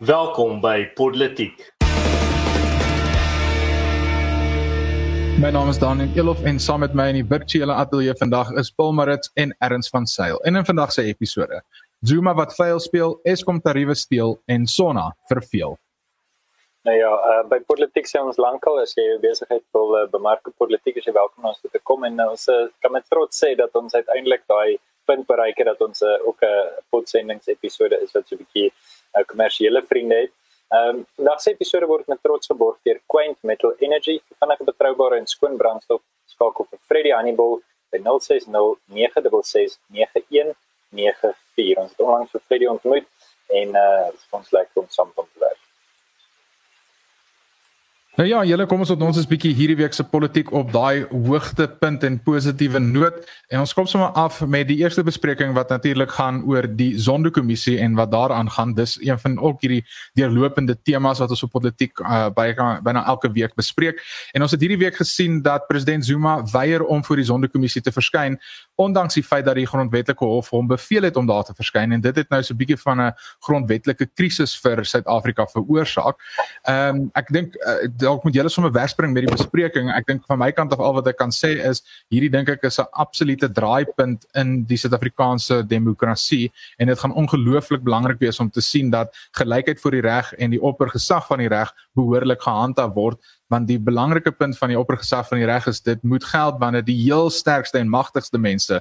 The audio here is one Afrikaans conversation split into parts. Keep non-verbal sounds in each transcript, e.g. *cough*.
Welkom by Politiek. My naam is Daniel Elof en saam met my in die virtuele ateljee vandag is Paul Marits en Erns van Sail. En in vandag se episode, Zuma wat vuil speel, Eskom tariewe steel en Sonna verveel. Nou ja, uh, by politiek sê ons lankal as jy jou besigheid wil uh, bemark op politiek is jy welkom om ons te kom en ons uh, kan met trots sê dat ons uiteindelik daai punt bereik het dat ons uh, ook 'n uh, potsendings episode is wat so 'n bietjie nou kommersiële vriende het. Ehm um, vandag se episode word met trots geborg deur Quaint Metal Energy, vinnige betroubare en skoon brandstof. Skakel vir Freddie Hannibal by 060 966 9194. Ons het onlangs vir Freddie ontmoet en uh ons lekker om saam te werk. Nou ja, julle kom ons op ons is bietjie hierdie week se politiek op daai hoogtepunt en positiewe noot en ons kom sommer af met die eerste bespreking wat natuurlik gaan oor die Zondo-kommissie en wat daaraan gaan. Dis een van ook hierdie deurlopende temas wat ons op politiek uh, byna byna elke week bespreek. En ons het hierdie week gesien dat president Zuma weier om voor die Zondo-kommissie te verskyn ondanks die feit dat die grondwetlike hof hom beveel het om daar te verskyn en dit het nou so 'n bietjie van 'n grondwetlike krisis vir Suid-Afrika veroorsaak. Ehm um, ek dink uh, dalk moet julle sommer wegspring met die bespreking. Ek dink van my kant af al wat ek kan sê is hierdie dink ek is 'n absolute draaipunt in die Suid-Afrikaanse demokrasie en dit gaan ongelooflik belangrik wees om te sien dat gelykheid voor die reg en die oppergesag van die reg behoorlik gehandhaaf word want die belangrike punt van die oppergesag van die reg is dit moet geld wanneer die heel sterkste en magtigste mense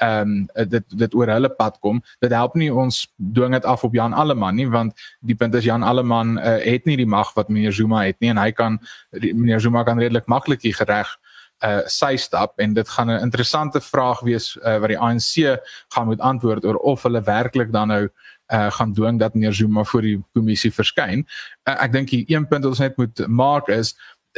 ehm um, dit dit oor hulle pad kom. Dit help nie ons dwing dit af op Jan Alleman nie want die punt is Jan Alleman uh, het nie die mag wat meneer Zuma het nie en hy kan meneer Zuma kan redelik maklik hier reg uh sy stap en dit gaan 'n interessante vraag wees uh, wat die ANC gaan moet antwoord oor of hulle werklik dan nou uh gaan dwing dat meneer Zuma voor die kommissie verskyn. Uh, ek dink die een punt wat ons net moet maak is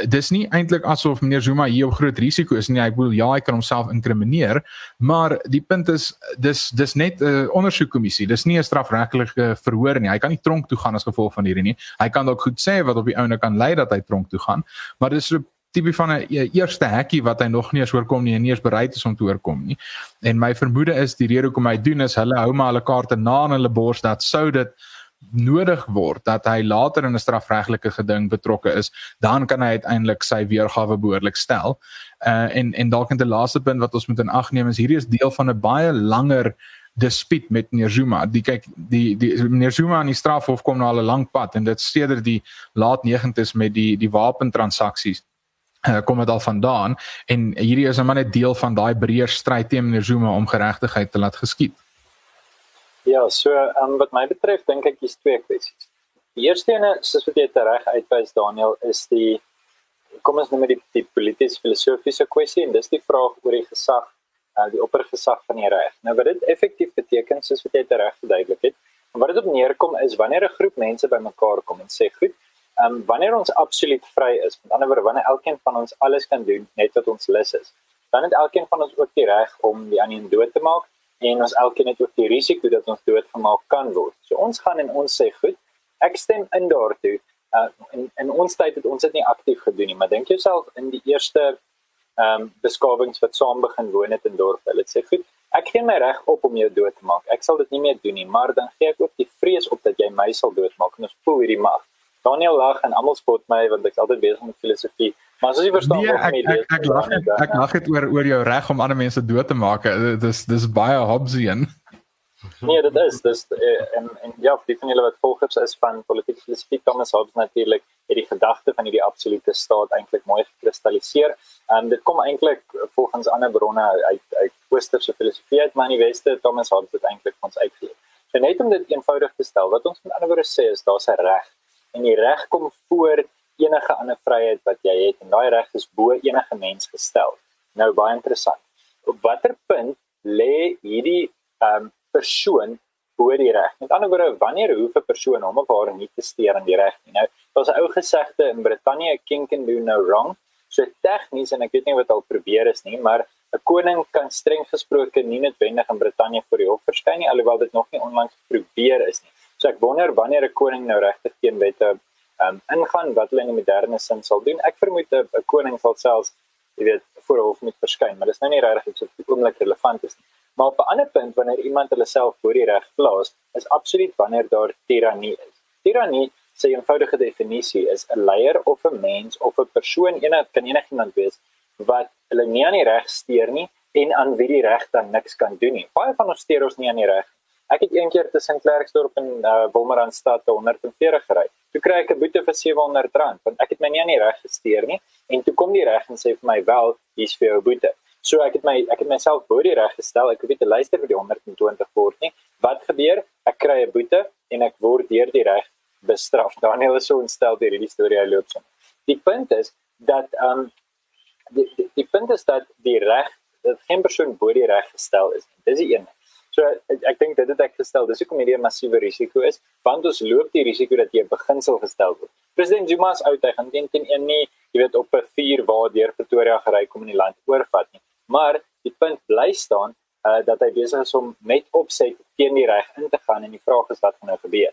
dis nie eintlik asof meneer Zuma hier op groot risiko is nie. Ek bedoel ja, hy kan homself inkrimineer, maar die punt is dis dis net 'n uh, ondersoekkommissie. Dis nie 'n strafregtelike verhoor nie. Hy kan nie tronk toe gaan as gevolg van hierdie nie. Hy kan dalk goed sê wat op die ouene kan lei dat hy tronk toe gaan, maar dis so tipe van 'n e, eerste hekkie wat hy nog nie eens oorkom nie en nie eens bereid is om te oorkom nie. En my vermoede is die rede hoekom hy doen is hulle hou maar hulle kaarte na in hulle bors dat sou dit nodig word dat hy later in 'n strafregtelike geding betrokke is, dan kan hy uiteindelik sy weergawe behoorlik stel. Uh en en dalk 'n laaste punt wat ons moet in ag neem is hierdie is deel van 'n baie langer dispuut met meneer Zuma. Die kyk die die meneer Zuma aan die strafhof kom al 'n lang pad en dit sedert die laat 90's met die die wapentransaksies uh, kom dit al vandaan en hierdie is nou maar net deel van daai breër stryd teen meneer Zuma om geregtigheid te laat geskied. Ja, so um, wat my betref dink ek is twee kwessies. Die eerste ene, soos wat jy reg uitwys Daniel, is die kom ons noem dit die, die polities filosofiese kwessie en dis die vraag oor die gesag, uh, die oppergesag van die reg. Nou wat dit effektief beteken, soos wat jy reg verduidelik het, en wat dit op neerkom is wanneer 'n groep mense bymekaar kom en sê, "Goed, ehm um, wanneer ons absoluut vry is, met ander woorde wanneer elkeen van ons alles kan doen net wat ons lus is, dan het elkeen van ons ook die reg om die ander dood te maak en ons elkeen het ook die risiko dat ons doodgemaak kan word. So ons gaan en ons sê goed, ek stem in daartoe. Uh, in in ons tyd het ons dit nie aktief gedoen nie, maar dink jouself in die eerste ehm um, beskawings wat saam begin woon het in dorp. Hulle sê goed, ek gee my reg op om jou dood te maak. Ek sal dit nie meer doen nie, maar dan gee ek ook die vrees op dat jy my sal doodmaak en ons voel hierdie mag. Daniel lag en almal spot my want ek is altyd besig met filosofie. Maar as jy verstaan nee, ek, ek, ek, ek lag net ek lag dit oor oor jou reg om ander mense dood te maak. Dit is dis baie Hobbesian. *laughs* Nee, dit is dis eh, en en ja, die van julle wat volgers is van politieke filosofie Thomas Hobbes natuurlik het die gedagte van hierdie absolute staat eintlik mooi gekristalliseer. En dit kom eintlik volgens ander bronne uit uit Oosterse filosofie uit, maar in die weste Thomas Hobbes het eintlik ons uitgeleer. So net om dit eenvoudig te stel, wat ons met ander woorde sê is daar's 'n reg en die reg kom voor enige ander vryheid wat jy het en daai reg is bo enige mens gestel. Nou baie interessant. Op watter punt lê hierdie ehm um, persoon bo die reg? Met ander woorde, wanneer hoef 'n persoon hom of haar nie te steur aan die reg nie? Nou, daar's 'n ou gesegde in Brittanje, king can do no wrong. So tegnies en ek weet nie wat al probeer is nie, maar 'n koning kan streng gesproke nie noodwendig in Brittanje voor die hof verskyn nie alhoewel dit nog nie onlangs probeer is nie. So ek wonder wanneer 'n koning nou regtig teen wette um, ingaan wat hulle in die moderne sin sal doen. Ek vermoed 'n koning sal selfs, jy weet, voor hof moet verskyn, maar dis nou nie regtig iets wat oomblik relevant is nie. Maar op 'n ander punt wanneer iemand hulle self voor die reg plaas, is absoluut wanneer daar tirannie is. Tirannie se eenvoudige definisie is 'n leier of 'n mens of 'n persoon eenheid kan enigiemand wees wat hulle nie aan die reg steur nie en aan wie die reg dan niks kan doen nie. Baie van ons steur ons nie aan die reg. Ek het eendag tussen Klerksdorp en uh, Wolmaranstad 140 gery. Toe kry ek 'n boete vir R700 want ek het my nie aan die reg gesteur nie en toe kom die reg en sê vir my wel, hier's vir jou boete. So ek het my ek het myself bo die reg gestel. Ek nie te luister vir die 120 word nie. Wat gebeur? Ek kry 'n boete en ek word deur die reg bestraf. Daniel is so ontstel deur hierdie storie hy loop so. Die punt is dat ehm um, die, die die punt is dat die reg dat geen persoon bo die reg gestel is. Dis die een. So ek, ek dink dit het ek gestel. Dis hoekom hierdie 'n massiewe risiko is, want ons loop die risiko dat jy 'n beginsel gestel word. President Zuma se uit hy gaan teen teen een nie, jy weet op 'n vuur waar deur Pretoria gery kom in die land oorvat nie maar die punt bly staan uh, dat hy besig is om met opset teen die reg in te gaan en die vraag is wat gaan nou gebeur.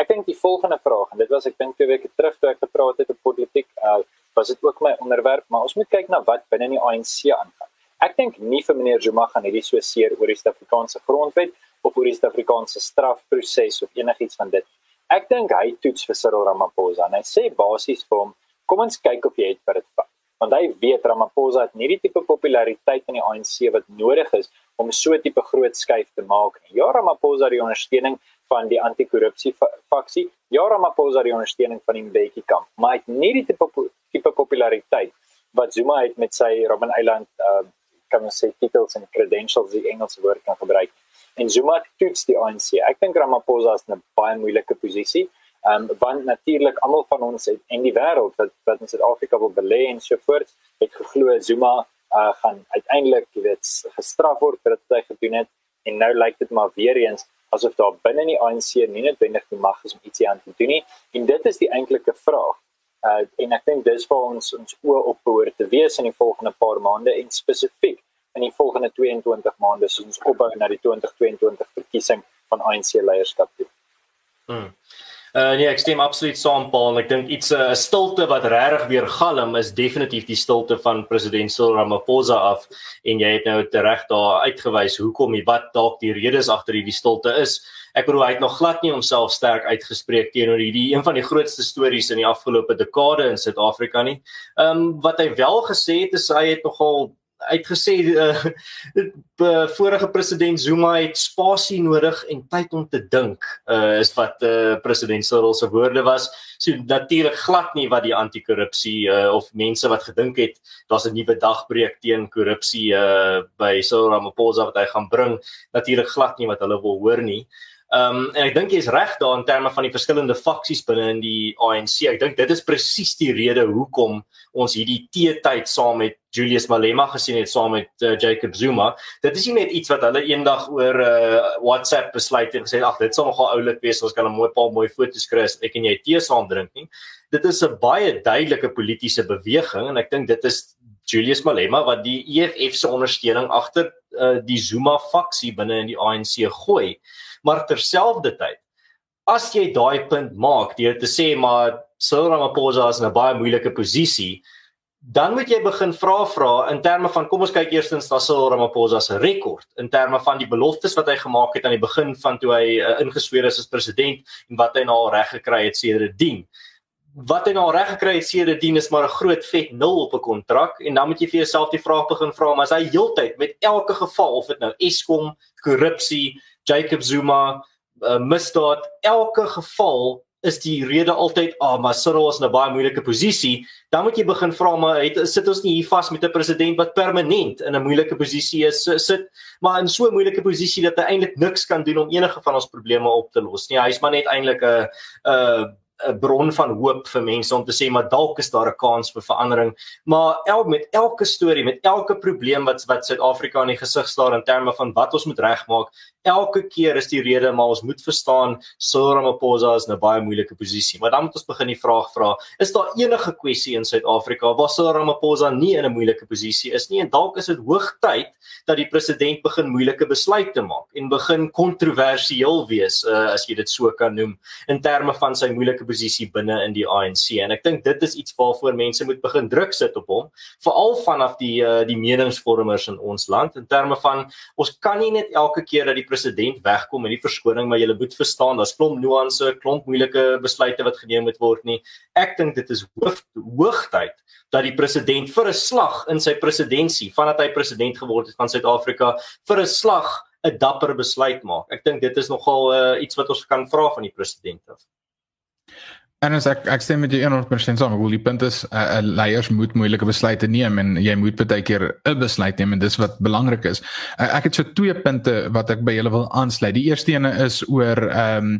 Ek dink die volgende vraag en dit was ek dink twee weke terug toe ek gepraat het op politiek uh, was dit ook my onderwerp maar ons moet kyk na wat binne die ANC aangaan. Ek dink nie vir meneer Zuma gaan hierdie so seer oor die Suid-Afrikaanse grondwet of oor die Suid-Afrikaanse strafproses of enigiets van dit. Ek dink hy toets vir Cyril Ramaphosa en hy sê basies vir hom kom ons kyk of jy het vir dit vat want hy weet Ramaphosa het nie die tipe populariteit in die ANC wat nodig is om so 'n tipe groot skuif te maak nie. Ja, Ramaphosa het die ondersteuning van die anti-korrupsie faksie. Ja, Ramaphosa het die ondersteuning van die Mbeki kamp, maar hy het nie die tipe tipe populariteit wat Zuma het met sy Robben Island uh kan ons sê titels en credentials die Engelse woord kan gebruik. En Zuma toets die ANC. Ek dink Ramaphosa is in 'n baie moeilike posisie. Ehm um, want natuurlik almal van ons het en die wêreld wat wat in Suid-Afrika wil belê en so voort, het geglo Zuma uh, gaan uiteindelik, jy weet, gestraf word vir wat hy gedoen het en nou lyk dit maar weer eens asof daar binne die ANC nie noodwendig die mag is om ietsie aan te doen nie. En dit is die eintlike vraag. Uh en ek dink dis vir ons ons oë op behoort te wees in die volgende paar maande en spesifiek in die volgende 22 maande soos ons opbou na die 2022 verkiesing van ANC leierskap toe. Hmm. Uh nee, ek stem absoluut saam Paul. Ek dink iets 'n uh, stilte wat regtig weer galm is definitief die stilte van president Cyril Ramaphosa af en jy het nou reg daar uitgewys hoekom hy wat dalk die redes agter hierdie stilte is. Ek bedoel hy het nog glad nie homself sterk uitgespreek teenoor hierdie een van die grootste stories in die afgelope dekade in Suid-Afrika nie. Ehm um, wat hy wel gesê het is hy het nogal uitgesê uh, uh, vorige president Zuma het spasie nodig en tyd om te dink uh, is wat uh, president Cyril se woorde was. So natuurlik glad nie wat die anti-korrupsie uh, of mense wat gedink het daar's 'n nuwe dagbreek teen korrupsie uh, by Cyril Ramaphosa wat hy gaan bring natuurlik glad nie wat hulle wil hoor nie Ehm um, en ek dink jy's reg daar in terme van die verskillende faksies binne in die ANC. Ek dink dit is presies die rede hoekom ons hierdie teetyd saam met Julius Malema gesien het saam met uh, Jacob Zuma. Dit is nie net iets wat hulle eendag oor uh, WhatsApp besluit en gesê ag dit sal nogal oulik wees ons kan 'n mooi paar mooi foto's kry as ek en jy tee saam drink nie. Dit is 'n baie duidelike politieke beweging en ek dink dit is Julius Malema wat die EFF se ondersteuning agter uh, die Zuma faksie binne in die ANC gooi maar terselfdertyd as jy daai punt maak deur te sê maar Cyril Ramaphosa is in 'n baie moeilike posisie dan moet jy begin vra vra in terme van kom ons kyk eerstens na Cyril Ramaphosa se rekord in terme van die beloftes wat hy gemaak het aan die begin van toe hy uh, ingesweer is as president en wat hy nou reg gekry het sedertdien. Wat hy nou reg gekry het sedertdien is maar 'n groot vet nul op 'n kontrak en dan moet jy vir jouself die vraag begin vra maar as hy heeltyd met elke geval of dit nou Eskom korrupsie Jacob Zuma uh, misdaad elke geval is die rede altyd ah maar Cyril is in 'n baie moeilike posisie. Dan moet jy begin vra maar het sit ons nie hier vas met 'n president wat permanent in 'n moeilike posisie is sit maar in so 'n moeilike posisie dat hy eintlik niks kan doen om enige van ons probleme op te los nie. Hy's maar net eintlik 'n 'n 'n bron van hoop vir mense om te sê maar dalk is daar 'n kans vir verandering. Maar el met elke storie, met elke probleem wat wat Suid-Afrika in die gesig staar in terme van wat ons moet regmaak, elke keer is die rede maar ons moet verstaan Cyril Ramaphosa is in 'n baie moeilike posisie. Maar dan moet ons begin die vraag vra, is daar enige kwessie in Suid-Afrika waar Cyril Ramaphosa nie in 'n moeilike posisie is nie en dalk is dit hoogtyd dat die president begin moeilike besluite maak en begin kontroversieel wees uh, as jy dit so kan noem in terme van sy moeilike posisie binne in die ANC en ek dink dit is iets waarvoor mense moet begin druk sit op hom veral vanaf die uh, die meningsvormers in ons land in terme van ons kan nie net elke keer dat die president wegkom en die verskoning maar jy moet verstaan daar's klomp nuance klomp moeilike besluite wat geneem moet word nie ek dink dit is hoog hoogtyd dat die president vir 'n slag in sy presidentskap vandat hy president geword het van Suid-Afrika vir 'n slag 'n dapper besluit maak. Ek dink dit is nogal uh, iets wat ons kan vra van die president af. En as ek ek stem met jou 100% saam. Ek wil die punt is uh, leiers moet moeilike besluite neem en jy moet baie keer 'n besluit neem en dis wat belangrik is. Uh, ek het so twee punte wat ek by julle wil aansluit. Die eerste ene is oor ehm um,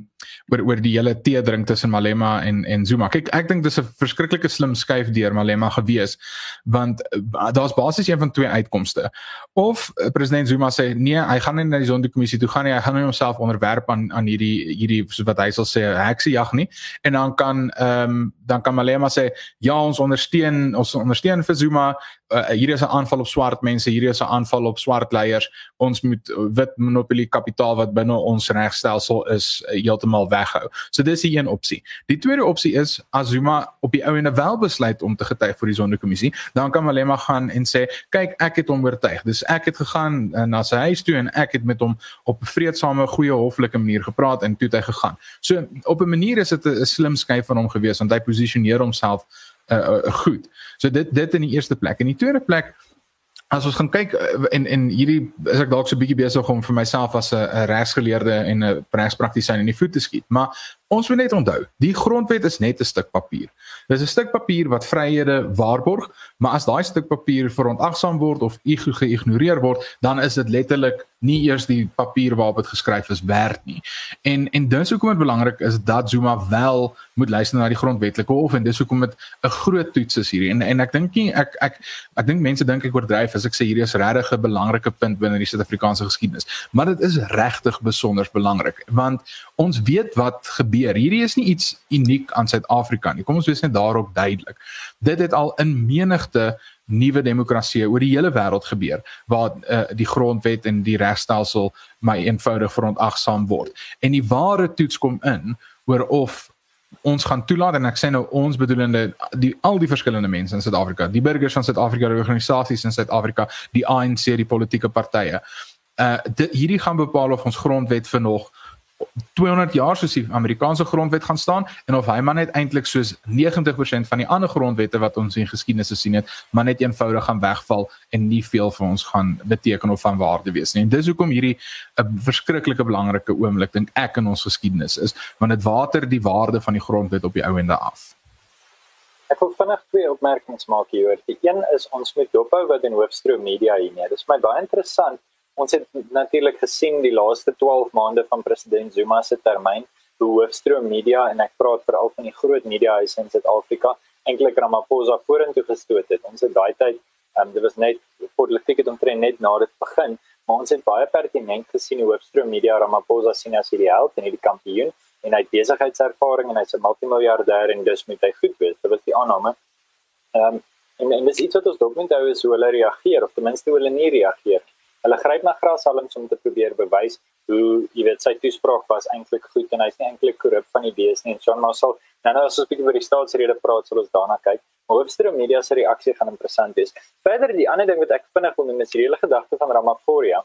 oor oor die hele tee drink tussen Malema en en Zuma. Kyk, ek dink dis 'n verskriklike slim skuif deur Malema gewees want uh, daar's basies een van twee uitkomste. Of uh, president Zuma sê nee, hy gaan nie na die sondekommissie toe gaan nie. Hy gaan nie homself onderwerp aan aan hierdie hierdie wat hy sal sê heksejag nie en dan kan ehm um, dan kan Malema sê ja ons ondersteun ons ondersteun vir Zuma uh, hier is 'n aanval op swart mense hier is 'n aanval op swart leiers. Ons moet wit monopolie kapitaal wat binne ons regstelsel is uh, heeltemal weghou. So dis die een opsie. Die tweede opsie is as Zuma op die ouene wel besluit om te getuig vir die sondekommissie dan kan Malema gaan en sê kyk ek het hom oortuig. Dis ek het gegaan uh, na sy huis toe en ek het met hom op 'n vredesame goeie hoflike manier gepraat en toe het hy gegaan. So op 'n manier is dit 'n slim skei van hom gewees want hy posisioneer homself uh, uh, goed. So dit dit in die eerste plek. In die tweede plek as ons gaan kyk uh, en en hierdie is ek dalk so 'n bietjie besig om vir myself as 'n regsgeleerde en 'n regspraktisyn in die voet te skiet, maar ons moet net onthou, die grondwet is net 'n stuk papier. Dis 'n stuk papier wat vryhede waarborg, maar as daai stuk papier verontagsaam word of geïgnoreer word, dan is dit letterlik nie eers die papier waarop dit geskryf is werd nie. En en dis hoekom dit belangrik is dat Zuma wel moet luister na die grondwetlike hof en dis hoekom dit 'n groot toets is hierdie. En en ek dink nie ek ek ek dink mense dink ek oordryf as ek sê hierdie is regtig 'n belangrike punt binne die Suid-Afrikaanse geskiedenis, maar dit is regtig besonder belangrik want ons weet wat gebeur. Hierdie is nie iets uniek aan Suid-Afrika nie. Kom ons wees net daarop duidelik. Dit het al in menigte nuwe demokratieë oor die hele wêreld gebeur waar uh, die grondwet en die regstelsel my eenvoudig verontagsaam word. En die ware toets kom in oor of ons gaan toelaat en ek sê nou ons bedoelende die al die verskillende mense in Suid-Afrika, die burgers van Suid-Afrika, die organisasies in Suid-Afrika, die ANC, die politieke partye. Uh hierdie gaan bepaal of ons grondwet vir nog 200 jaar soos die Amerikaanse grondwet gaan staan en of hy maar net eintlik soos 90% van die ander grondwette wat ons in geskiedenis gesien het, maar net eenvoudig gaan wegval en nie veel vir ons gaan beteken of van waarde wees nie. En dis hoekom hierdie 'n verskriklike belangrike oomblik dink ek in ons geskiedenis is, want dit water die waarde van die grondwet op die ou ende af. Ek wil vinnig twee opmerkings maak hier. Die een is ons moet dophou wat in Hoofstroom Media hier nie. Dit is my baie interessant ons het natuurlik gesien die laaste 12 maande van president Zuma se termyn hoe hoofstroom media en ek praat veral van die groot media huise in Suid-Afrika eintlik Ramaphosa vorentoe gestoot het. Ons het daai tyd, um, dit was net politiek het omtrent net na dit begin, maar ons het baie pertinent gesien hoe hoofstroom media Ramaphosa sien as hierdie held en hierdie kampioen en hy het besigheidservaring en hy's 'n multimiljardêr en dus moet hy goed wees. Dit was die aanname. Ehm um, en en dis iets wat ons dalk moet hou is hoe hulle reageer of ten minste hoe hulle nie reageer nie. Hulle gryp na grashalms om te probeer bewys hoe, jy weet, sy toespraak was eintlik goed en hy's nie eintlik korrup van die bees nie. En John Marshall, nou nou as ons 'n bietjie oor die staatsrede praat, sal ons daarna kyk. Maar hoofstroom media se reaksie gaan interessant wees. Verder die ander ding wat ek vinnig wil noem is die hele gedagte van Ramaphosa.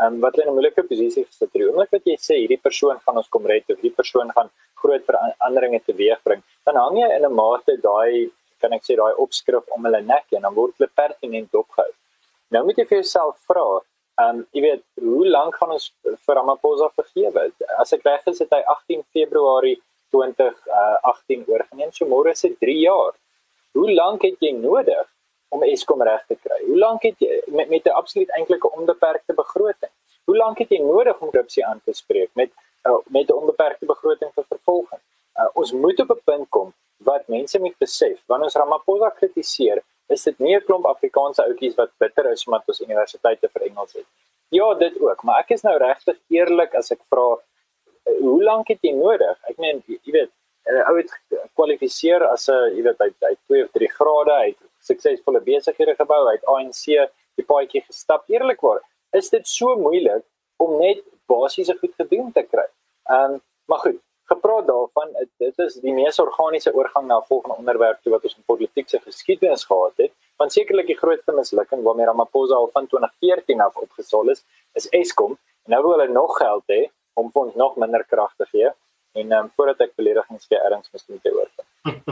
Ehm um, wat hulle in 'n moeilike posisie gesit het. Oomblik wat jy sê hierdie persoon gaan ons kom red of hierdie persoon gaan groot veranderinge teweegbring, dan hang jy in 'n mate daai kan ek sê daai opskrif om hulle nek en dan word hulle pertinent dopgehou. Nou moet jy vir jouself vra, Ehm um, jy weet, hoe lank gaan ons vir Ramaphosa vergewe? As ek reg is, het hy 18 Februarie 2018 uh, oorgeneem. So môre is dit 3 jaar. Hoe lank het jy nodig om Eskom reg te kry? Hoe lank het jy met met 'n absoluut eintlike onbeperkte begroting? Hoe lank het jy nodig om korrupsie aan te spreek met uh, met 'n onbeperkte begroting vir vervolging? Uh, ons moet op 'n punt kom wat mense moet besef wanneer ons Ramaphosa kritiseer is dit nie 'n klomp Afrikaanse ouetjies wat bitter is omdat ons universiteite vir Engels het. Ja, dit ook, maar ek is nou regtig eerlik as ek vra eh, hoe lank het jy nodig? Ek meen, jy weet, 'n ou het gekwalifiseer as 'n jy weet hy hy 2 of 3 grade, hy het suksesvolle besighede gebou, hy het ANC die paadjie gestap. Eerlikwaar, is dit so moeilik om net basiese goed gedoen te kry? Ehm, um, maar goed, gepraat daarvan, dit is die mees organiese oorgang na 'n volgende onderwerp toe wat ons in politiek se geskiedenis gehad het. Want sekerlik die grootste mislukking waarmee Ramaphosa al van 2014 af opgesol is, is Eskom. Nou wil hulle nog geld hê om vir ons nog minder krag te gee en um, voordat ek beledigings gee erns miskien te oor.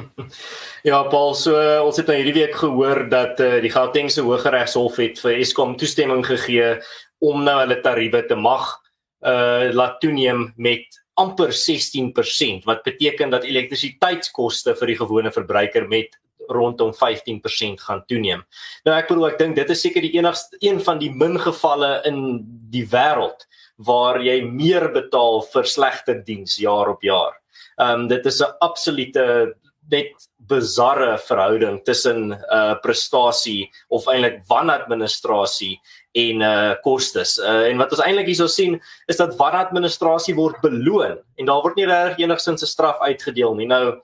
*laughs* ja, Paul, so ons het nou hierdie week gehoor dat uh, die Gautengse Hooggeregshof het vir Eskom toestemming gegee om nou hulle tariewe te mag uh laat toeneem met amper 16% wat beteken dat elektrisiteitskoste vir die gewone verbruiker met rondom 15% gaan toeneem. Nou ek bedoel ek dink dit is seker die enigste een van die min gevalle in die wêreld waar jy meer betaal vir slegter diens jaar op jaar. Ehm um, dit is 'n absolute net bizarre verhouding tussen uh prestasie of eintlik wanadministrasie en uh kostes. Uh en wat ons eintlik hierso sien is dat wanadministrasie word beloon en daar word nie regtig enigsins 'n straf uitgedeel nie. Nou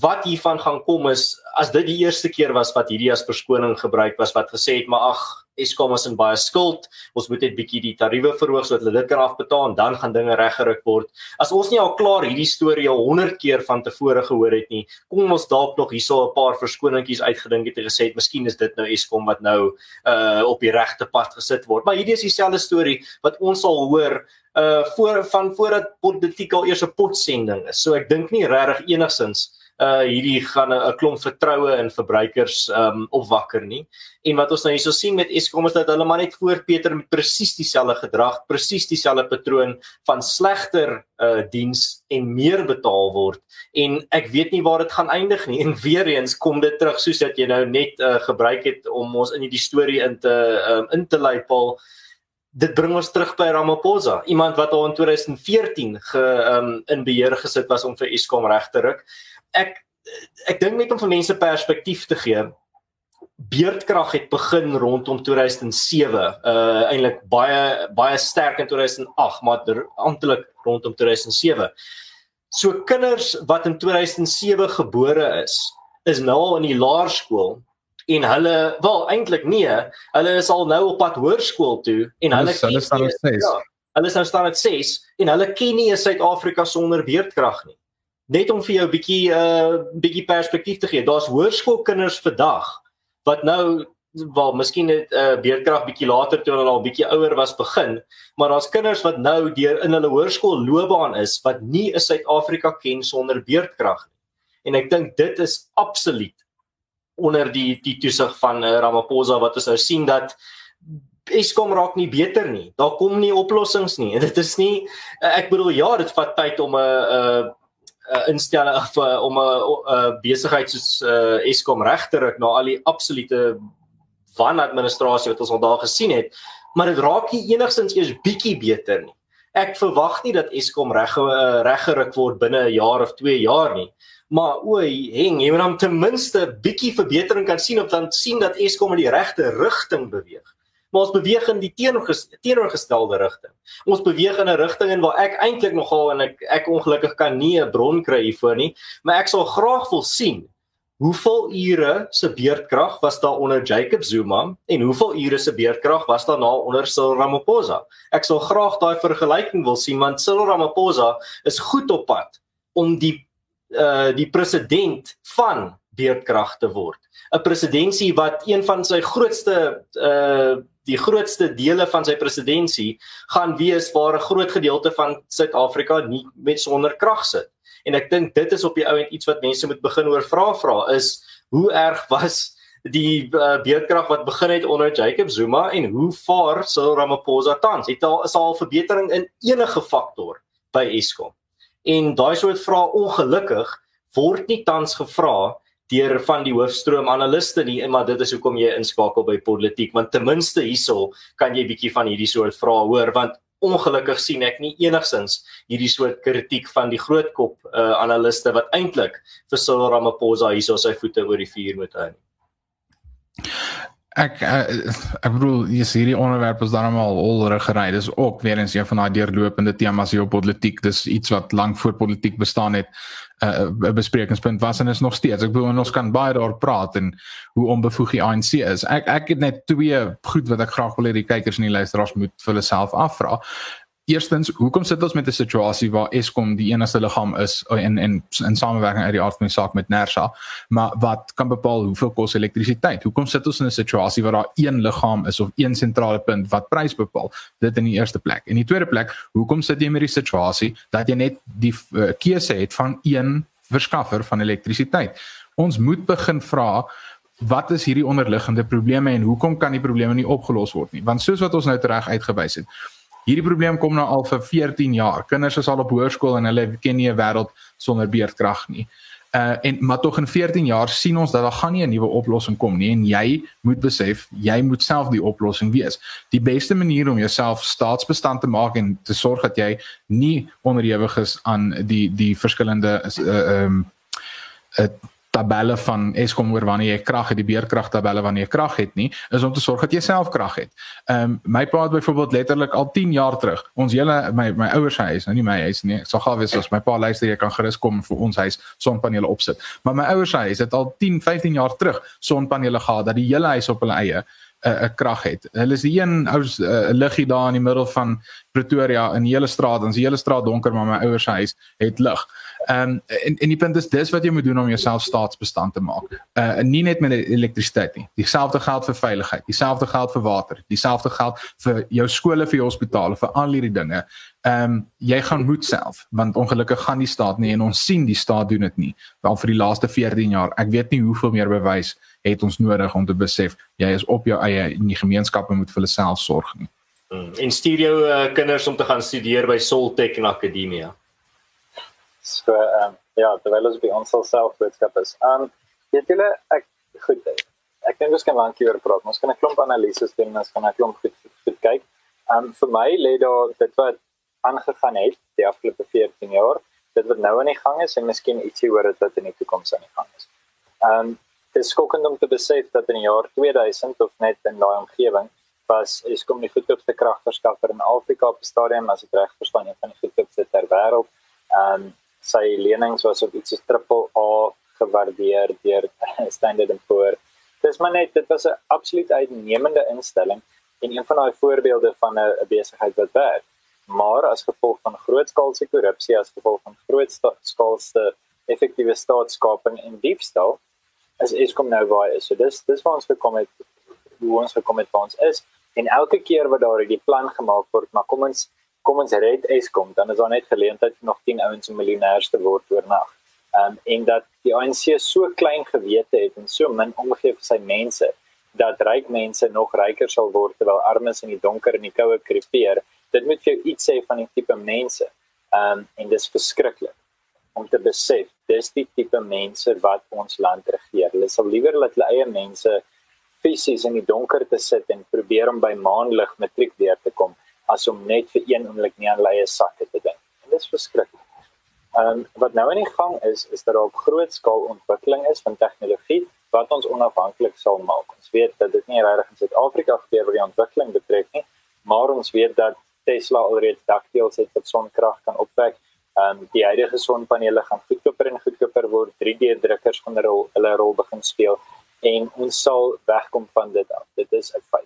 wat hiervan gaan kom is as dit die eerste keer was wat hierdie as verskoning gebruik was wat gesê het maar ag Eskom is in baie skuld. Ons moet net bietjie die tariewe verhoog sodat hulle dit kan afbetaal en dan gaan dinge reggeruk word. As ons nie al klaar hierdie storie al 100 keer van tevore gehoor het nie, kom ons dalk nog hierso 'n paar verskoningkies uitgedink het en gesê het miskien is dit nou Eskom wat nou uh op die regte pad gesit word. Maar hierdie is dieselfde storie wat ons al hoor uh voor van voordat politiek al eers 'n potsending is. So ek dink nie regtig enigsins uh hierdie gaan 'n klomp vertroue in verbruikers um opwakker nie. En wat ons nou hierso sien met Eskom is dat hulle maar net voor Peter met presies dieselfde gedrag, presies dieselfde patroon van slegter uh diens en meer betaal word. En ek weet nie waar dit gaan eindig nie. En weer eens kom dit terug soos dat jy nou net uh gebruik het om ons in hierdie storie in te um in te lei Paul dit bring ons terug by Ramaphosa, iemand wat al in 2014 ge um in beheer gesit was om vir Eskom reg te ruk ek ek dink net om vir mense perspektief te gee. Beerdkrag het begin rondom 2007, uh eintlik baie baie sterk in 2008, maar amptelik rondom 2007. So kinders wat in 2007 gebore is, is nou al in die laerskool en hulle wel eintlik nee, hulle is al nou op pad hoërskool toe en hulle hulle staan op 6. Ja, hulle staan op 6 en hulle ken nie Suid-Afrika sonder beerdkrag nie net om vir jou bietjie 'n uh, bietjie perspektief te gee. Daar's hoërskoolkinders vandag wat nou wel miskien net 'n uh, beerdkrag bietjie later toe hulle al bietjie ouer was begin, maar daar's kinders wat nou deur in hulle hoërskoolloopbaan is wat nie 'n Suid-Afrika ken sonder beerdkrag nie. En ek dink dit is absoluut onder die die toesig van uh, Ramaphosa wat ons nou sien dat Eskom raak nie beter nie. Daar kom nie oplossings nie. *laughs* Dit is nie ek bedoel ja, dit vat tyd om 'n uh, 'n uh, uh, instelle *laughs* of uh, om 'n uh, uh, besigheid soos uh, Eskom reg te ruk na al die absolute wanadministrasie wat ons al daar gesien het, maar dit raak nie enigsins eers bietjie beter nie. Ek verwag nie dat Eskom reg uh, reggeruk word binne 'n jaar of 2 jaar nie. Maar oei, heng, jy moet dan ten minste bietjie verbetering kan sien of dan sien dat Eskom in die regte rigting beweeg maar ons beweeg in die teenoorgestelde rigting. Ons beweeg in 'n rigting en waar ek eintlik nogal en ek ek ongelukkig kan nie 'n bron kry hiervoor nie, maar ek sal graag wil sien hoeveel ure se beerdkrag was daar onder Jacob Zuma en hoeveel ure se beerdkrag was daar na onder Cyril Ramaphosa. Ek sal graag daai vergelyking wil sien want Cyril Ramaphosa is goed op pad om die uh die president van beerdkrag te word. 'n Presidentskap wat een van sy grootste uh die grootste dele van sy presidentskap gaan wees waar 'n groot gedeelte van Suid-Afrika nie met sonder krag sit. En ek dink dit is op die ou end iets wat mense moet begin oor vra vra is hoe erg was die uh, beerdkrag wat begin het onder Jacob Zuma en hoe vaar Cyril Ramaphosa tans? Het al is al verbetering in enige faktor by Eskom? En daai soort vrae ongelukkig word nie tans gevra deur van die hoofstroom analiste nie, maar dit is hoekom jy inskakel by politiek, want ten minste hierso kan jy bietjie van hierdie soort vrae hoor, want ongelukkig sien ek nie enigsins hierdie soort kritiek van die groot kop uh, analiste wat eintlik vir Cyril Ramaphosa hierso sy voete oor die vuur moet hou. Ek uh, ek bedoel jy sien hierdie onderwerp is dan almal alreeds gery. Dis ook weer eens een van daai deurlopende temas hier op politiek. Dis iets wat lank voor politiek bestaan het. 'n uh, besprekingspunt was en is nog steeds. Ek bedoel ons kan baie daar praat en hoe onbevoeg die ANC is. Ek ek het net twee goed wat ek graag wil hê die kykers en die luisteraars moet vir hulle self afvra. Eerstens, hoekom sit ons met 'n situasie waar Eskom die enigste liggaam is in in in samewerking uit die aard van die saak met Nersa, maar wat kan bepaal hoeveel kos elektrisiteit? Hoekom sit ons in 'n situasie waar daar een liggaam is of een sentrale punt wat prys bepaal? Dit in die eerste plek. In die tweede plek, hoekom sit jy met die situasie dat jy net die uh, keuse het van een verskaffer van elektrisiteit? Ons moet begin vra wat is hierdie onderliggende probleme en hoekom kan die probleme nie opgelos word nie? Want soos wat ons nou reg uitgewys het, hierdie probleem kom nou al vir 14 jaar. Kinders is al op hoërskool en hulle ken nie 'n wêreld sonder beerdkrag nie. Uh en maar tog in 14 jaar sien ons dat daar gaan nie 'n nuwe oplossing kom nie en jy moet besef jy moet self die oplossing wees. Die beste manier om jouself staatsbestand te maak en te sorg dat jy nie onderhewig is aan die die verskillende uh um uh, tabelle van Eskom oor wanneer jy krag het, die beerkrag tabelle wanneer jy krag het nie, is om te sorg dat jy self krag het. Ehm um, my pa het byvoorbeeld letterlik al 10 jaar terug, ons hele my my ouers se huis, nou nie my huis nie. Ek sal gou wees as my pa luister, jy kan gerus kom vir ons huis sonpanele opsit. Maar my ouers se huis het al 10, 15 jaar terug sonpanele gehad dat die hele huis op hulle eie 'n uh, 'n krag het. Hulle is die een ou uh, liggie daar in die middel van Pretoria in die hele straat, ons hele straat donker, maar my ouers se huis het lig. Ehm um, en en die punt is dis wat jy moet doen om jouself staatsbestand te maak. Uh nie net met elektrisiteit nie. Dieselfde geld vir veiligheid, dieselfde geld vir water, dieselfde geld vir jou skole, vir jou hospitale, vir al hierdie dinge. Ehm um, jy gaan moet self want ongelukkig gaan die staat nie en ons sien die staat doen dit nie. Wel vir die laaste 14 jaar. Ek weet nie hoeveel meer bewys het ons nodig om te besef jy is op jou eie en die gemeenskappe moet vir hulle self sorg nie. Hmm. En stuur jou uh, kinders om te gaan studeer by Soltech en Akademia. So ehm um, ja, terwyl ons by ons self boodskap is. Ehm um, weet julle ek goed. Ek dink ons kan lank hieroor praat. Ons kan 'n klomp analises doen en ons kan 'n klomp goed, goed kyk. Ehm um, vir my lê daar dit wat aangegaan het die afgelope 14 jaar, dit wat nou aan die gang is en miskien ietsie oor dit wat in die toekoms aan die gang is. Ehm um, dit is skokkend om te besef dat in die jaar 2000 of net in daai omgewing was Eskom die goedkoopste kragverskaffer in Afrika op die stadium as ek reg verstaan, een van die goedkoopste ter wêreld. Ehm um, sy lenings was op iets triple A gewaardeer deur *laughs* Standard & Poor. Dis maar net dit was 'n absoluut uitnemende instelling en een van daai voorbeelde van 'n besigheid wat werk. Maar as gevolg van grootskaalse korrupsie, as gevolg van grootskaalse effektiewe staatskaping en diefstal, is Eskom nou waar is. So dis dis waar ons gekom het hoe ons gekom het waar ons is en elke keer wat daar 'n plan gemaak word, maar kom ons kom ons red Eskom, dan is daar net geleentheid nog 10 ouens om miljonêers te word oornag. Ehm um, en dat die ANC so klein gewete het en so min omgee vir sy mense dat ryk mense nog ryker sal word terwyl armes in die donker en die koue krepeer. Dit moet jou iets sê van die tipe mense. Ehm um, en dis verskriklik om te besef dis die tipe mense wat ons land regeer. Hulle sal liewer laat hulle eie mense fisies in die donker te sit en probeer om by maanlig matriek deur te kom as om net vir een oomblik nie aan leie sakke te dink. En dit is verskriklik. Ehm um, wat nou in die gang is is dat daar op groot skaal ontwikkeling is van tegnologie wat ons onafhanklik sal maak. Ons weet dat dit nie regtig in Suid-Afrika gebeur wat die ontwikkeling betref nie, maar ons weet dat Tesla alreeds dakdeels het wat sonkrag kan opwek. Ehm um, die huidige sonpanele gaan goedkoper en goedkoper word. 3D drukkers gaan hulle hulle rol begin speel en ons sal wegkom van dit af. Dit is 'n feit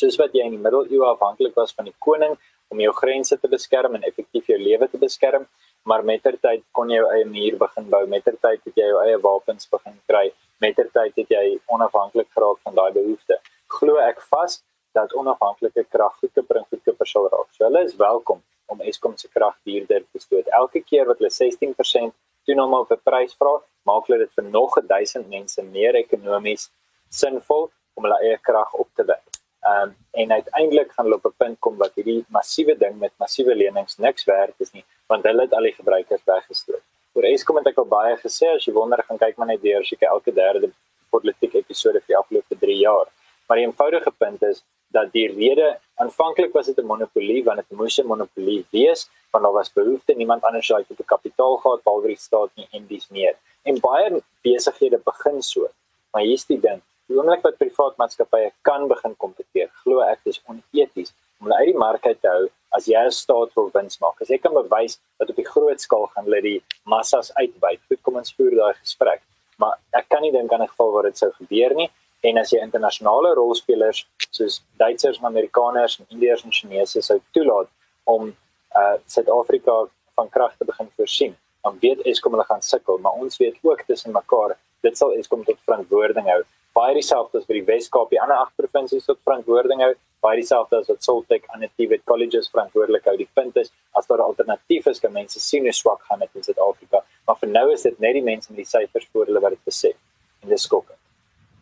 soos wat jy in die middeleeue afhanklik was van die koning om jou grense te beskerm en effektief jou lewe te beskerm, maar mettertyd kon jy jou eie muur begin bou, mettertyd het jy jou eie wapens begin kry, mettertyd het jy onafhanklik geraak van daai behoeftes. Glo ek vas dat onafhanklike krag goedkoper en goedkoper sal raak. So hulle is welkom om Eskom se krag duurder te stoot. Elke keer wat hulle 16% toename op 'n prys vra, maak hulle dit vir nog 1000 mense meer ekonomies sinvol om hulle eie krag op te wek. Um, en uiteindelik gaan hulle op 'n punt kom wat hierdie massiewe ding met massiewe lenings niks werd is nie, want hulle het al die gebruikers weggestoot. Oor Eskom het ek al baie gesê as jy wonder gaan kyk maar net deur seker elke derde politieke episode vir die afgelope 3 jaar. Maar die eenvoudige punt is dat die rede aanvanklik was dit 'n monopolie want dit moes 'n monopolie wees want daar was behoefte niemand anders het op die kapitaal gehad behalwe die staat nie en dis meer. En baie besighede begin so. Maar hier's die ding, Die oomblik wat privaat maatskappye kan begin kompeteer, glo ek dis oneties om hulle uit die mark uit te hou as jy 'n staat wil wins maak. As jy kan bewys dat op die groot skaal gaan hulle die massas uitbuit. Goed, kom ons voer daai gesprek. Maar ek kan nie dink aan 'n geval waar dit sou gebeur nie en as jy internasionale rolspelers soos Duitsers, Amerikaners, Indiërs en Chinese sou toelaat om uh Suid-Afrika van krag te begin voorsien. Dan weet Eskom hulle gaan sukkel, maar ons weet ook tussen mekaar dit sal Eskom tot verantwoording hou. Baie dieselfde as vir die Wes-Kaap, die ander agt provinsies tot verantwoording hou. Baie dieselfde as wat Soltech en Etiwet colleges verantwoordelik hou. Die punt is as daar 'n alternatief is, kan mense sien hoe swak gaan dit in Suid-Afrika. Maar vir nou is dit net die mense met die syfers voor hulle wat dit besef. En dis skok.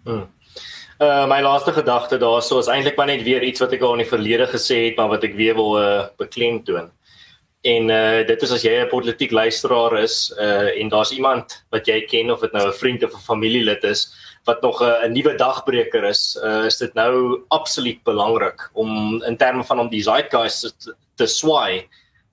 Hmm. Uh my laaste gedagte daarso is eintlik maar net weer iets wat ek al in die verlede gesê het, maar wat ek weer wil uh beklemtoon. En uh dit is as jy 'n politiek luisteraar is, uh en daar's iemand wat jy ken of dit nou 'n vriend of 'n familielid is wat nog 'n uh, nuwe dagbreker is, uh is dit nou absoluut belangrik om in terme van om die zeitgeist te, te swaai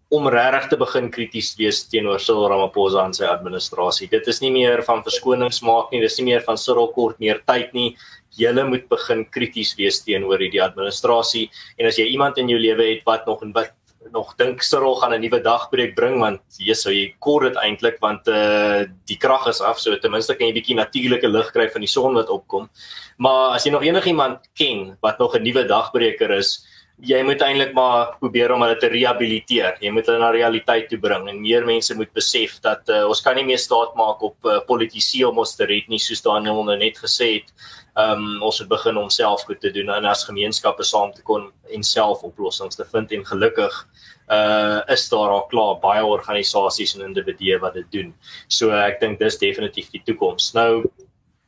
om regtig te begin krities wees teenoor Cyril Ramaphosa en sy administrasie. Dit is nie meer van verskonings maak nie, dis nie meer van Cyril kort meer tyd nie julle moet begin krities wees teenoor hierdie administrasie en as jy iemand in jou lewe het wat nog en wat nog dink Cyril gaan 'n nuwe dagbreek bring want sou jy kort dit eintlik want uh die krag is af so ten minste kan jy bietjie natuurlike lig kry van die son wat opkom. Maar as jy nog enigiemand ken wat nog 'n nuwe dagbreker is jy moet eintlik maar probeer om hulle te rehabiliteer. Jy moet hulle na realiteit toe bring en meer mense moet besef dat uh, ons kan nie meer staat maak op uh, politisie om ons te red nie soos Daniel nou net gesê het ehm um, ons moet begin om self goed te doen en as gemeenskappe saam te kon en self oplossings te vind en gelukkig uh is daar al klaar baie organisasies en individue wat dit doen. So ek dink dis definitief die toekoms. Nou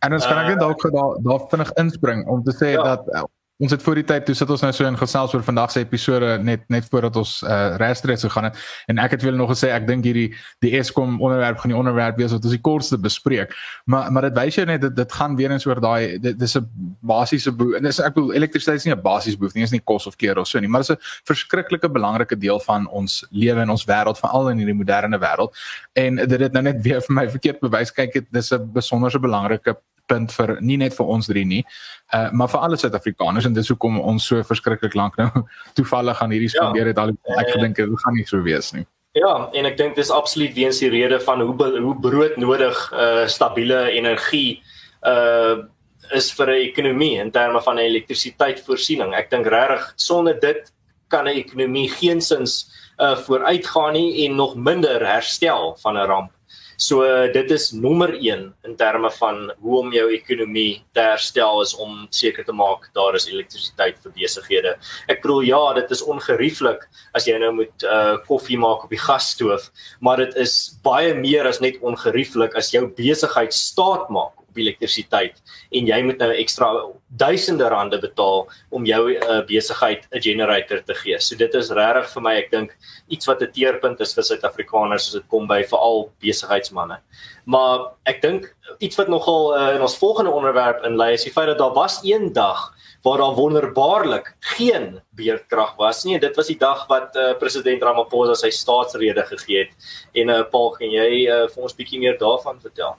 en ons kan ek net dalk daar daar vinnig inspring om te sê ja. dat Ons het voor die tyd toe sit ons nou so in gesels oor vandag se episode net net voordat ons uh regstreeks gegaan het en ek het wil nog gesê ek dink hierdie die Eskom onderwerp gaan die onderwerp wees wat ons die kortste bespreek. Maar maar dit wys jou net dit dit gaan weer eens oor daai dit dis 'n basiese en dis ek bedoel elektrisiteit is nie 'n basiese behoefte nie, is nie kos of keer of so nie, maar dit is 'n verskriklike belangrike deel van ons lewe en ons wêreld veral in hierdie moderne wêreld. En dit het nou net weer vir my verkeerd bewys kyk dit dis 'n besonderse belangrike punt vir nie net vir ons drie nie, uh maar vir alle Suid-Afrikaners en dis hoekom ons so verskriklik lank nou *laughs* toevallig aan hierdie spandeer het al ek gedink dit gaan nie so wees nie. Ja, en ek dink dis absoluut weens die rede van hoe hoe brood nodig uh stabiele energie uh is vir 'n ekonomie in terme van elektrisiteitvoorsiening. Ek dink regtig sonder dit kan 'n ekonomie geensins uh vooruitgaan nie en nog minder herstel van 'n ramp. So dit is nommer 1 in terme van hoe om jou ekonomie te herstel is om seker te maak daar is elektrisiteit vir besighede. Ek bedoel ja, dit is ongerieflik as jy nou moet uh koffie maak op die gasstoof, maar dit is baie meer as net ongerieflik as jou besigheid staat maak op elektrisiteit en jy moet nou ekstra duisende rande betaal om jou uh, besigheid 'n generator te gee. So dit is regtig vir my ek dink iets wat 'n teerpunt is vir Suid-Afrikaners as dit kom by veral besigheidsmense. Maar ek dink iets wat nogal uh, in ons volgende onderwerp inlei is die feit dat daar was een dag waar daar wonderbaarlik geen beerdkrag was nie. Dit was die dag wat uh, president Ramaphosa sy staatsrede gegee het. En uh, Paul, kan jy uh, vir ons bietjie meer daarvan vertel?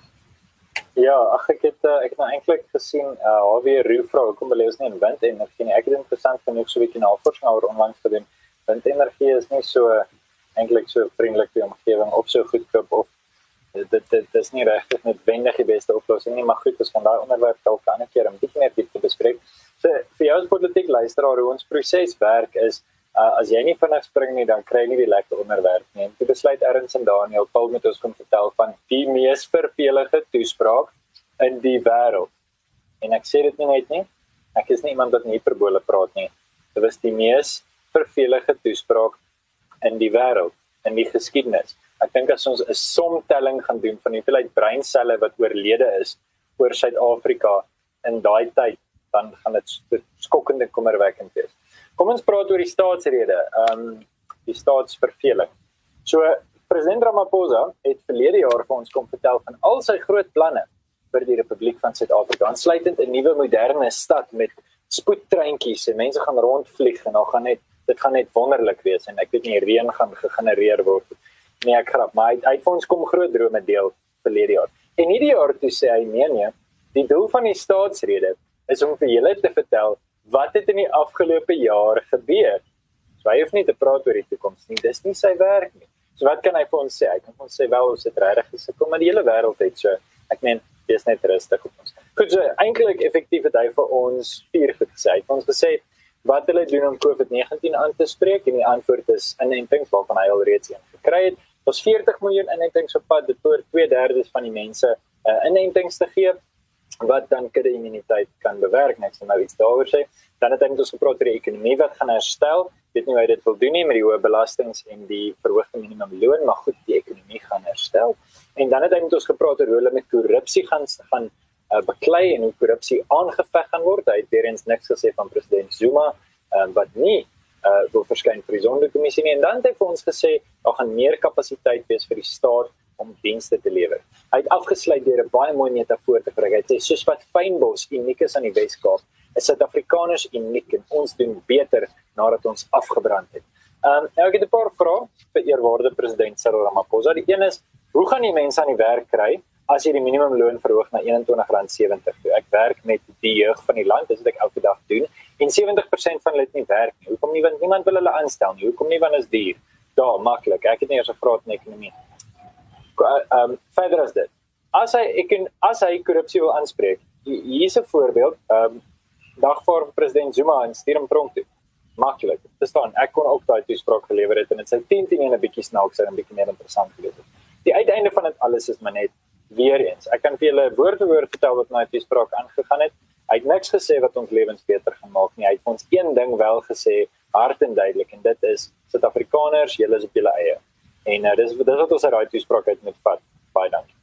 Ja, ag ek het uh, ek het nou eintlik gesien uh haar weer Roo vra hoekom ons nie in windenergie nie. Ek het interessant genoeg so 'n bietjie navorsing oor onlangs gedoen. Windenergie is nie so eintlik so vriendelik vir die omgewing of so goedkoop of dit dit, dit is nie regtig noodwendig die beste oplossing nie, maar goed, ons gaan daai onderwerp dalk 'n ander keer 'n bietjie meer diep bespreek. So vir jou as politiek luisteraar hoe ons proses werk is uh, as jy nie vinnig spring nie dan kry jy nie die lekker onderwerp nie. Ek besluit erns en Daniel Paul met ons kom vertel van die mees vervelige toespraak in die wêreld. En ek sê dit nie net nie. Ek is nie iemand wat nie hiperbole praat nie. Dit was die mees vervelige toespraak in die wêreld in die geskiedenis. Ek dink as ons 'n somtelling gaan doen van hoeveelheid breinselle wat oorlede is oor Suid-Afrika in daai tyd, dan gaan dit skokkend en kommerwekkend wees. Kom ons praat oor die staatsrede, ehm um, die staatsverveling. So president Ramaphosa het verlede jaar vir ons kom vertel van al sy groot planne vir die Republiek van Suid-Afrika, insluitend 'n nuwe moderne stad met spoedtreintjies en mense gaan rondvlieg en dan gaan net dit gaan net wonderlik wees en ek weet nie reën gaan gegenereer word nie ek grap maar hy, hy het vir ons kom groot drome deel verlede jaar. En hierdie jaar toe sê hy nee nee, die doel van die staatsrede is om vir julle te vertel wat het in die afgelope jaar gebeur? So hy hoef nie te praat oor die toekoms nie. Dis nie sy werk nie. So wat kan hy vir ons sê? Hy kan ons sê wel ons het regtig gesukkel, maar die hele wêreld het so. Ek meen, dis net rustig op ons. Goed so, eintlik effektief het hy vir ons vier goed gesê. Hy het ons gesê wat hulle doen om COVID-19 aan te spreek en die antwoord is inentings waarvan hy alreeds een gekry het. Ons 40 miljoen inentings op pad, dit behoort 2/3 van die mense uh, inentings te gee wat dan kudde immuniteit kan bewerk net so nou iets daaroor sê. Dan het ons gepraat oor die ekonomie wat gaan herstel. Weet nie hoe hy dit wil doen nie met die hoë belastings en die verhoogde minimumloon, maar goed, die ekonomie gaan herstel. En dan het ons gepraat oor hoe hulle met korrupsie gaan gaan uh, beklei en hoe korrupsie aangeveg gaan word. Hy het weer eens niks gesê van president Zuma um, wat nie uh, wil verskyn vir die sondekommissie nie en dan het hy vir ons gesê daar gaan meer kapasiteit wees vir die staat om dienste te lewer. Hy het afgesluit deur 'n baie mooi metafoor te gebruik. Hy sê soos wat fynbos uniek is aan die Weskaap, is Suid-Afrikaners uniek en ons doen beter nadat ons afgebrand het. Ehm um, ek het 'n paar vrae vir eerwaarde president Cyril Ramaphosa. Die een is, hoe gaan die mense aan die werk kry as jy die minimumloon verhoog na R21.70. Ek werk met die jeug van die land, dis wat ek elke dag doen. En 70% van hulle het nie werk nie. Hoekom nie? Want niemand wil hulle aanstel nie. Hoekom nie? Want is duur. Daar, maklik. Ek het nie eers 'n vraag in ekonomie. Ehm um, verder as dit. As hy ek en as hy korrupsie wil aanspreek, hier's 'n voorbeeld. Ehm um, dag voor president Zuma in Sterrenpronk toe. Maklik. Dis dan ek kon ook daai toespraak gelewer het en dit sou 10 10 en 'n bietjie snaaks en 'n bietjie meer interessant gewees het. Die uiteinde van dit alles is maar net weer eens. Ek kan vir julle woord vir woord vertel wat nou die spraak aangegaan het. Hy het niks gesê wat ons lewens beter gemaak nie. Hy het ons een ding wel gesê, hard en duidelik en dit is Suid-Afrikaners, julle is op julle eie. En uh, dis dis wat ons uit daai toespraak uit moet vat. Baie dankie.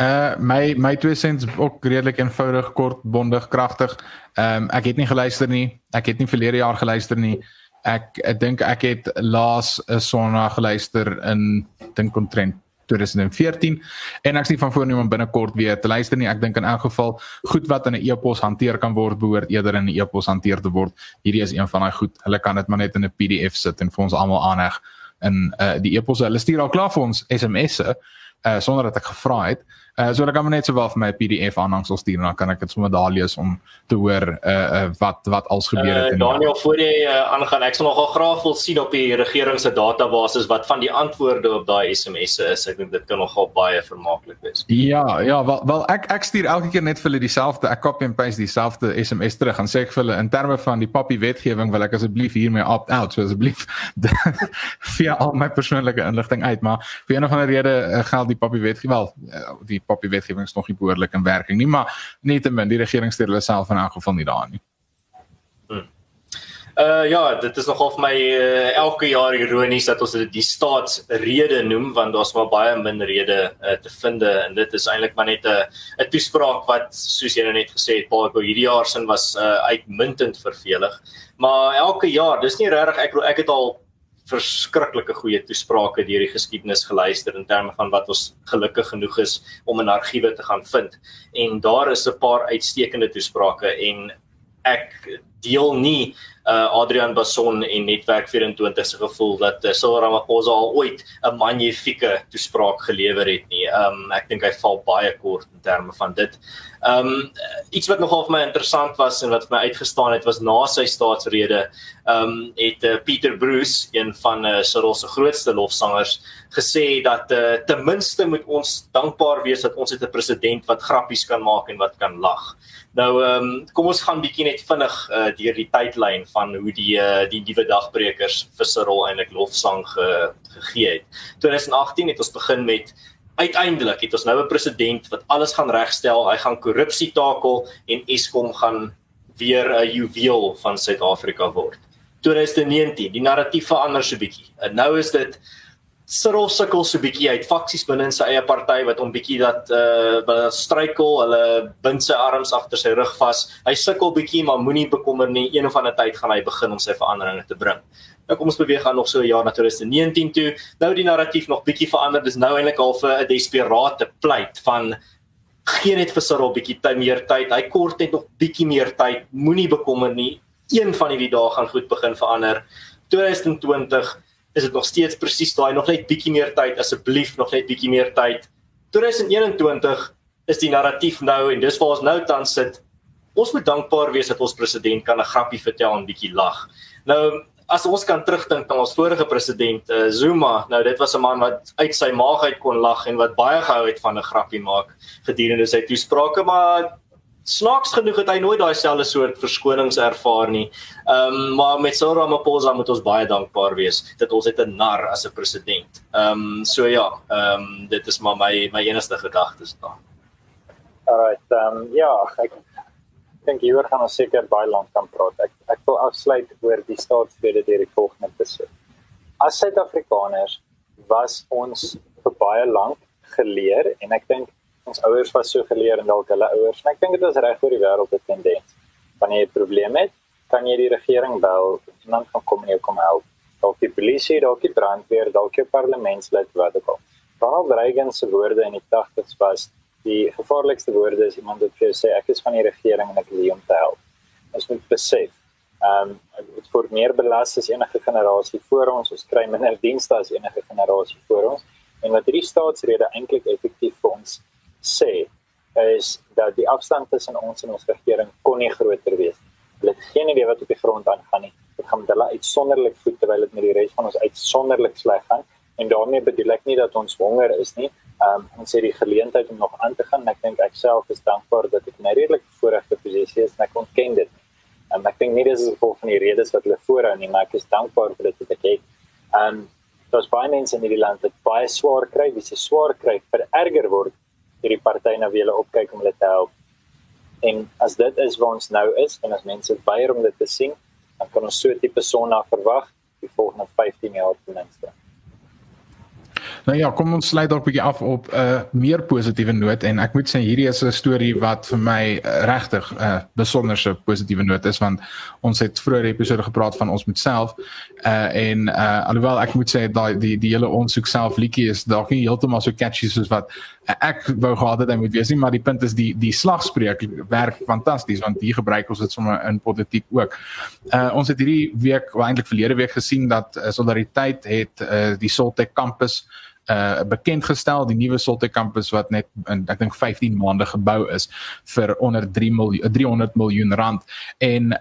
Uh my my twee sents ook redelik eenvoudig, kort, bondig, kragtig. Ehm um, ek het nie geluister nie. Ek het nie verlede jaar geluister nie. Ek ek dink ek het laas 'n Sondag geluister in dink omtrent 2014 en ek sien van voorneem om binnekort weer te luister nie. Ek dink in elk geval goed wat in 'n e-pos hanteer kan word behoort eerder in 'n e-pos hanteer te word. Hierdie is een van daai goed. Hulle kan dit maar net in 'n PDF sit en vir ons almal aanheg in uh, die e-pos. Hulle stuur al klaar vir ons SMS'e uh, sonder dat ek gevra het. Uh, so dan kan men net sowel vir my 'n PDF aanhangsel stuur en dan kan ek dit sommer daar lees om te hoor uh, uh wat wat als gebeur het. Uh, Daniel, voor jy aangaan, uh, ek sal nogal graag wil sien op die regering se database wat van die antwoorde op daai SMS'e is. Ek dink dit kan nogal baie vermaaklik wees. Ja, ja, wel, wel ek ek stuur elke keer net vir hulle dieselfde. Ek copy and paste dieselfde SMS terug en sê ek vir hulle in terme van die papie wetgewing wil ek asseblief hiermee opt out, so asseblief *laughs* via al my persoonlike inligting uit, maar vir een of ander rede uh, geld die papie wetgewing wel die papie wetgewing is nog nie behoorlik in werking nie, maar nietemin die regering steur hulle self in elk geval nie daarin nie. Hmm. Uh ja, dit is nogal vir my uh, elke jaar ironies dat ons dit die staatsrede noem want daar's maar baie min rede uh, te vind en dit is eintlik maar net 'n 'n toespraak wat soos jy nou net gesê het, Paul, hierdie jaar sin was uh, uitmuntend vervelig. Maar elke jaar, dis nie regtig ek ek het al verskriklike goeie toesprake deur die geskiedenis geluister in terme van wat ons gelukkig genoeg is om in argiewe te gaan vind. En daar is 'n paar uitstekende toesprake en ek deel nie uh Adrian Bason en Netwerk 24 se gevoel dat uh, Cyril Ramaphosa al ooit 'n magnifieke toespraak gelewer het nie. Um ek dink hy val baie kort in terme van dit. Um iets wat nogal vir my interessant was en wat vir my uitgestaan het was na sy staatsrede um het uh, Pieter Bruce, een van uh, Cyril se grootste lofsangers, gesê dat uh, ten minste moet ons dankbaar wees dat ons het 'n president wat grappies kan maak en wat kan lag. Nou ehm um, kom ons gaan bietjie net vinnig uh, deur die tydlyn van hoe die uh, die nuwe dagbrekers vir sy rol eintlik lofsang ge, gegee het. 2018 het ons begin met uiteindelik het ons nou 'n president wat alles gaan regstel. Hy gaan korrupsie takel en Eskom gaan weer 'n juweel van Suid-Afrika word. 2019, die narratief verander so bietjie. Nou is dit Cyril sukkel so bietjie uit faksies binne in sy eie party wat hom bietjie dat uh struikel, hulle bind sy arms agter sy rug vas. Hy sukkel bietjie, maar moenie bekommer nie. Een of ander tyd gaan hy begin om sy veranderinge te bring. Nou kom ons beweeg aan nog so 'n jaar na 2019 toe. Nou die narratief nog bietjie verander. Dis nou eintlik al vir 'n desperate pleit van geen net vir Cyril bietjie tyd meer tyd. Hy kort net nog bietjie meer tyd. Moenie bekommer nie. Een van hierdie dae gaan goed begin verander. 2020 is dit nog steeds presies daai nog net bietjie meer tyd asseblief nog net bietjie meer tyd 2021 is die narratief nou en dis waar ons nou tans sit ons moet dankbaar wees dat ons president kan 'n grappie vertel en bietjie lag nou as ons kan terugdink aan ons vorige president uh, Zuma nou dit was 'n man wat uit sy maag uit kon lag en wat baie gehou het van 'n grappie maak gedurende sy toesprake maar snaaks genoeg het hy nooit daai selfde soort verskonings ervaar nie. Ehm um, maar met Cyril Ramaphosa moet ons baie dankbaar wees dat ons het 'n nar as 'n president. Ehm um, so ja, ehm um, dit is maar my my enigste gedagtes daar. Alright, ehm um, ja, ek dink hieroor gaan ons seker baie lank kan praat. Ek ek wil afsluit oor die staatsrede deur die volgende te sê. As Suid-Afrikaners was ons vir baie lank geleer en ek dink ons ouers was so geleer en dalk hulle ouers en ek dink dit is reg oor die wêreld 'n tendens. Wanneer jy 'n probleem het, kan jy die regering bel, iemand kan kom en jou kom help. Dalk die polisie, dalk die brandweer, dalk die parlementslid wat ook al. Ronald Reagan se woorde in die 80's was die gevaarlikste woorde is iemand wat vir jou sê ek is van die regering en ek wil jou help. Ons moet besef Ehm um, dit word meer belas as enige generasie voor ons. Ons kry minder dienste as enige generasie voor ons. En wat hierdie staatsrede eintlik effektief vir ons sê is dat die afstand tussen ons en ons regering kon nie groter wees. Hulle het geen idee wat op die grond aangaan nie. Dit gaan met hulle uitsonderlik goed terwyl dit met die res van ons uitsonderlik sleg gaan. En daarmee bedoel ek nie dat ons honger is nie. Ehm um, ons het die geleentheid om nog aan te gaan. Ek dink ek self is dankbaar dat ek in 'n redelik voorregte posisie is en ek ontken dit. Ehm um, ek dink nie dis is gevolg van die redes wat hulle voorhou nie, maar ek is dankbaar vir dit wat ek het. Ehm um, daar's baie mense in hierdie land wat baie swaar kry, wie se swaar kry vererger word hierdie party na wie hulle opkyk om hulle te help. En as dit is waar ons nou is en as mense weier om dit te sien, dan kan ons so 'n tipe sonna verwag die volgende 15 jaar ten minste. Nou ja, kom ons sluit dalk 'n bietjie af op 'n uh, meer positiewe noot en ek moet sê hierdie is 'n storie wat vir my uh, regtig 'n uh, besonderse positiewe noot is want ons het vroeër episode gepraat van ons moet self uh, en uh, alhoewel ek moet sê daai die die hele ons soek self liedjie is dalk nie heeltemal so catchy soos wat ek wou gehad het hy moet wees nie maar die punt is die die slagspreuk werk fantasties want hier gebruik ons dit sommer in politiek ook. Uh, ons het hierdie week, eintlik verlede week gesien dat uh, solidariteit het uh, die Soltech kampus uh bekend gestel. Die nuwe Solte kampus wat net in ek dink 15 maande gebou is vir onder 3 miljoen 300 miljoen rand. En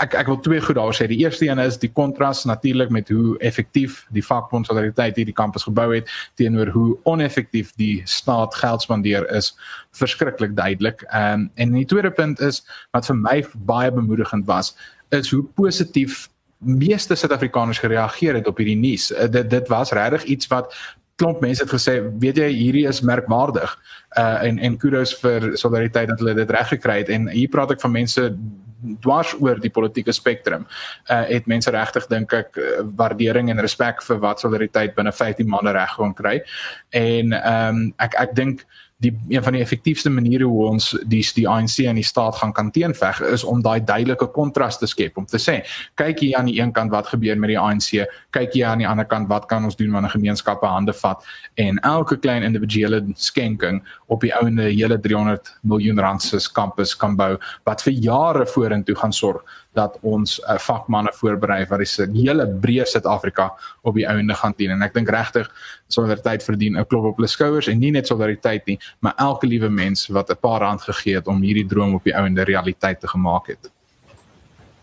ek ek wil twee goed daar sê. Die eerste een is die kontras natuurlik met hoe effektief die vakbond solidariteit hierdie kampus gebou het teenoor hoe oneffektief die staat geld spandeer is. Verskriklik duidelik. Um, en die tweede punt is wat vir my baie bemoedigend was is hoe positief meeste Suid-Afrikaners gereageer het op hierdie nuus. Uh, dit dit was regtig iets wat klomp mense het gesê, weet jy, hierdie is merkwaardig. Uh en en kudos vir solidariteit dat hulle dit reg gekry het en hier praat ek van mense dwars oor die politieke spektrum. Uh het mense regtig dink ek uh, waardering en respek vir wat solidariteit binne 15 maande reg gaan kry. En ehm um, ek ek dink die een van die effektiefste maniere hoe ons die die ANC en die staat gaan kan teenveg is om daai duidelike kontras te skep. Om te sê kyk hier aan die een kant wat gebeur met die ANC kyk hier aan die ander kant wat kan ons doen wanneer gemeenskappe hande vat en elke klein individuele skenking op die ouende hele 300 miljoen rand se kampus kan bou wat vir jare vorentoe gaan sorg dat ons uh, vakmanne voorberei wat die hele breë Suid-Afrika op die ouende gaan dien en ek dink regtig solidariteit verdien 'n klop op hulle skouers en nie net solidariteit nie maar elke liewe mens wat 'n paar rand gegee het om hierdie droom op die ouende realiteit te gemaak het.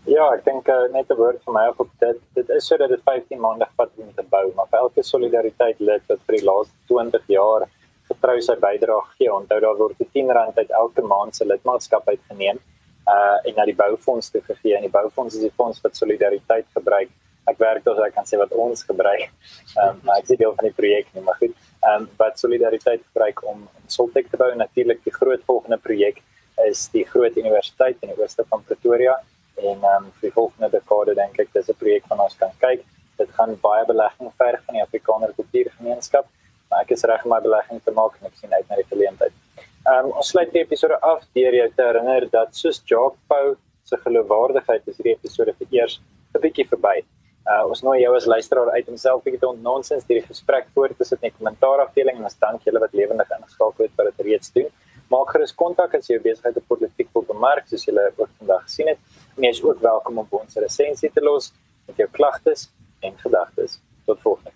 Ja, ek dink uh, net 'n woord vir my op dit. Dit is sodat dit 15 maande vat om te bou maar vir elke solidariteit lid wat vir die laaste 20 jaar getrou sy bydrae gee onthou daar word 10 rand uit elke maand se lidmaatskap uitgeneem uh en na die boufonds toe gegee en die boufonds is die fonds wat solidariteit gebruik. Ek werk dus ek kan sê wat ons gebruik. Ehm um, maar ek sê deel van die projek nie, maar goed. Ehm um, wat solidariteit gebruik om om Soltech te bou natuurlik die groot volgende projek is die groot universiteit in die ooste van Pretoria en ehm um, vir die volgende dekade dink ek dis 'n projek van ons kan kyk. Dit gaan baie belegging verg van die Afrikaner kultuurgemeenskap. Maar ek is reg om my belegging te maak en ek sien uit na die geleentheid. Ehm um, ons sluit die episode af deur jou te herinner dat soos Jacques Pau se geloofwaardigheid is hierdie episode vir eers 'n bietjie verby. Uh ons nooi jou as luisteraar uit om self bietjie te ontnonsens hierdie gesprek voort te sit in die kommentaarafdeling en ons dank julle wat lewendig ingeskakel het vir dit reeds doen. Maak gerus kontak as jy besigheid op politiek wil bemark soos julle ook vandag gesien het. En jy is ook welkom om ons resensie te los met jou klagtes en gedagtes. Tot volgende